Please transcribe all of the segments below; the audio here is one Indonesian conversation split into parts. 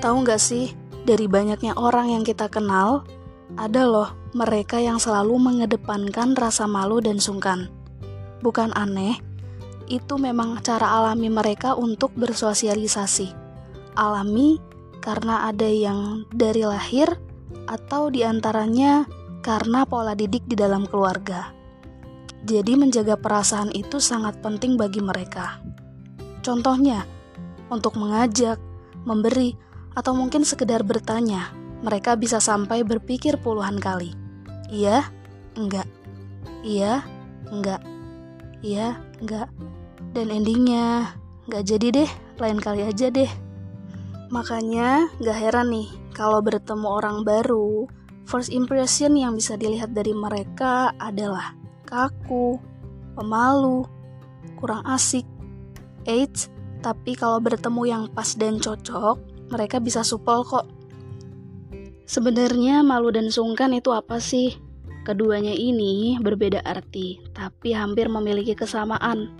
Tahu nggak sih, dari banyaknya orang yang kita kenal, ada loh mereka yang selalu mengedepankan rasa malu dan sungkan. Bukan aneh, itu memang cara alami mereka untuk bersosialisasi. Alami karena ada yang dari lahir atau di antaranya karena pola didik di dalam keluarga. Jadi menjaga perasaan itu sangat penting bagi mereka. Contohnya, untuk mengajak, memberi, atau mungkin sekedar bertanya, mereka bisa sampai berpikir puluhan kali. Iya, enggak. Iya, enggak. Iya, enggak. Dan endingnya, enggak jadi deh, lain kali aja deh. Makanya, gak heran nih, kalau bertemu orang baru, first impression yang bisa dilihat dari mereka adalah kaku, pemalu, kurang asik. Eits, tapi kalau bertemu yang pas dan cocok, mereka bisa supel kok. Sebenarnya malu dan sungkan itu apa sih? Keduanya ini berbeda arti, tapi hampir memiliki kesamaan.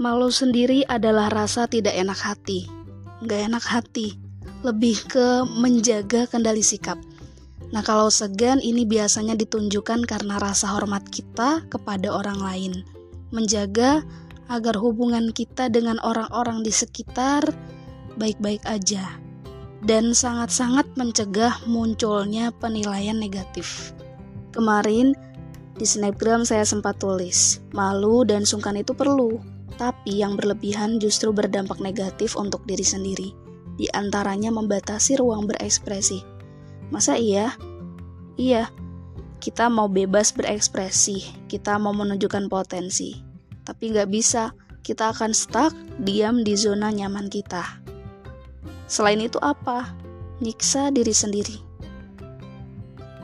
Malu sendiri adalah rasa tidak enak hati. Gak enak hati, lebih ke menjaga kendali sikap. Nah, kalau segan ini biasanya ditunjukkan karena rasa hormat kita kepada orang lain. Menjaga agar hubungan kita dengan orang-orang di sekitar baik-baik aja dan sangat-sangat mencegah munculnya penilaian negatif. Kemarin di snapgram saya sempat tulis, malu dan sungkan itu perlu, tapi yang berlebihan justru berdampak negatif untuk diri sendiri. Di antaranya membatasi ruang berekspresi. Masa iya? Iya, kita mau bebas berekspresi, kita mau menunjukkan potensi. Tapi nggak bisa, kita akan stuck diam di zona nyaman kita. Selain itu apa? Nyiksa diri sendiri.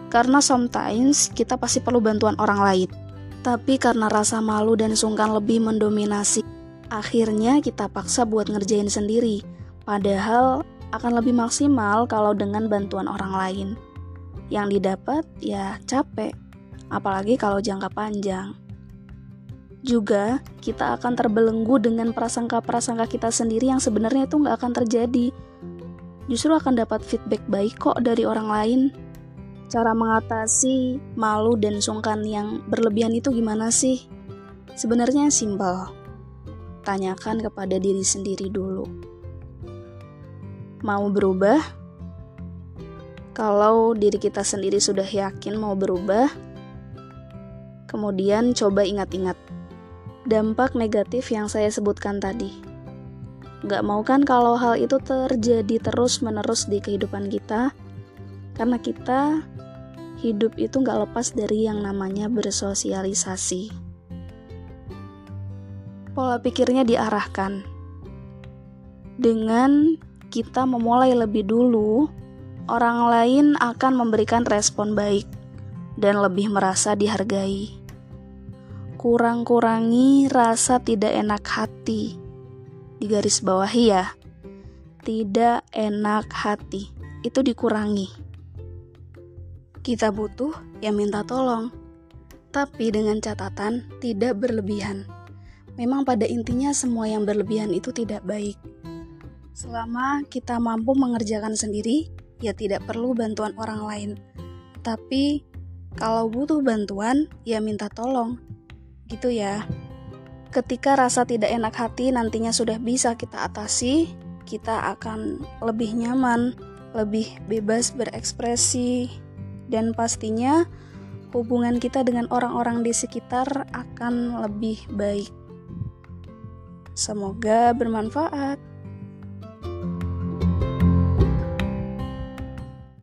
Karena sometimes kita pasti perlu bantuan orang lain. Tapi karena rasa malu dan sungkan lebih mendominasi, akhirnya kita paksa buat ngerjain sendiri. Padahal akan lebih maksimal kalau dengan bantuan orang lain. Yang didapat ya capek, apalagi kalau jangka panjang. Juga kita akan terbelenggu dengan prasangka-prasangka kita sendiri yang sebenarnya itu nggak akan terjadi justru akan dapat feedback baik kok dari orang lain. Cara mengatasi malu dan sungkan yang berlebihan itu gimana sih? Sebenarnya simpel. Tanyakan kepada diri sendiri dulu. Mau berubah? Kalau diri kita sendiri sudah yakin mau berubah, kemudian coba ingat-ingat dampak negatif yang saya sebutkan tadi Gak mau kan kalau hal itu terjadi terus-menerus di kehidupan kita, karena kita hidup itu gak lepas dari yang namanya bersosialisasi. Pola pikirnya diarahkan dengan kita memulai lebih dulu, orang lain akan memberikan respon baik dan lebih merasa dihargai. Kurang-kurangi rasa tidak enak hati di garis bawahi ya. Tidak enak hati, itu dikurangi. Kita butuh yang minta tolong, tapi dengan catatan tidak berlebihan. Memang pada intinya semua yang berlebihan itu tidak baik. Selama kita mampu mengerjakan sendiri, ya tidak perlu bantuan orang lain. Tapi kalau butuh bantuan, ya minta tolong. Gitu ya ketika rasa tidak enak hati nantinya sudah bisa kita atasi, kita akan lebih nyaman, lebih bebas berekspresi, dan pastinya hubungan kita dengan orang-orang di sekitar akan lebih baik. Semoga bermanfaat.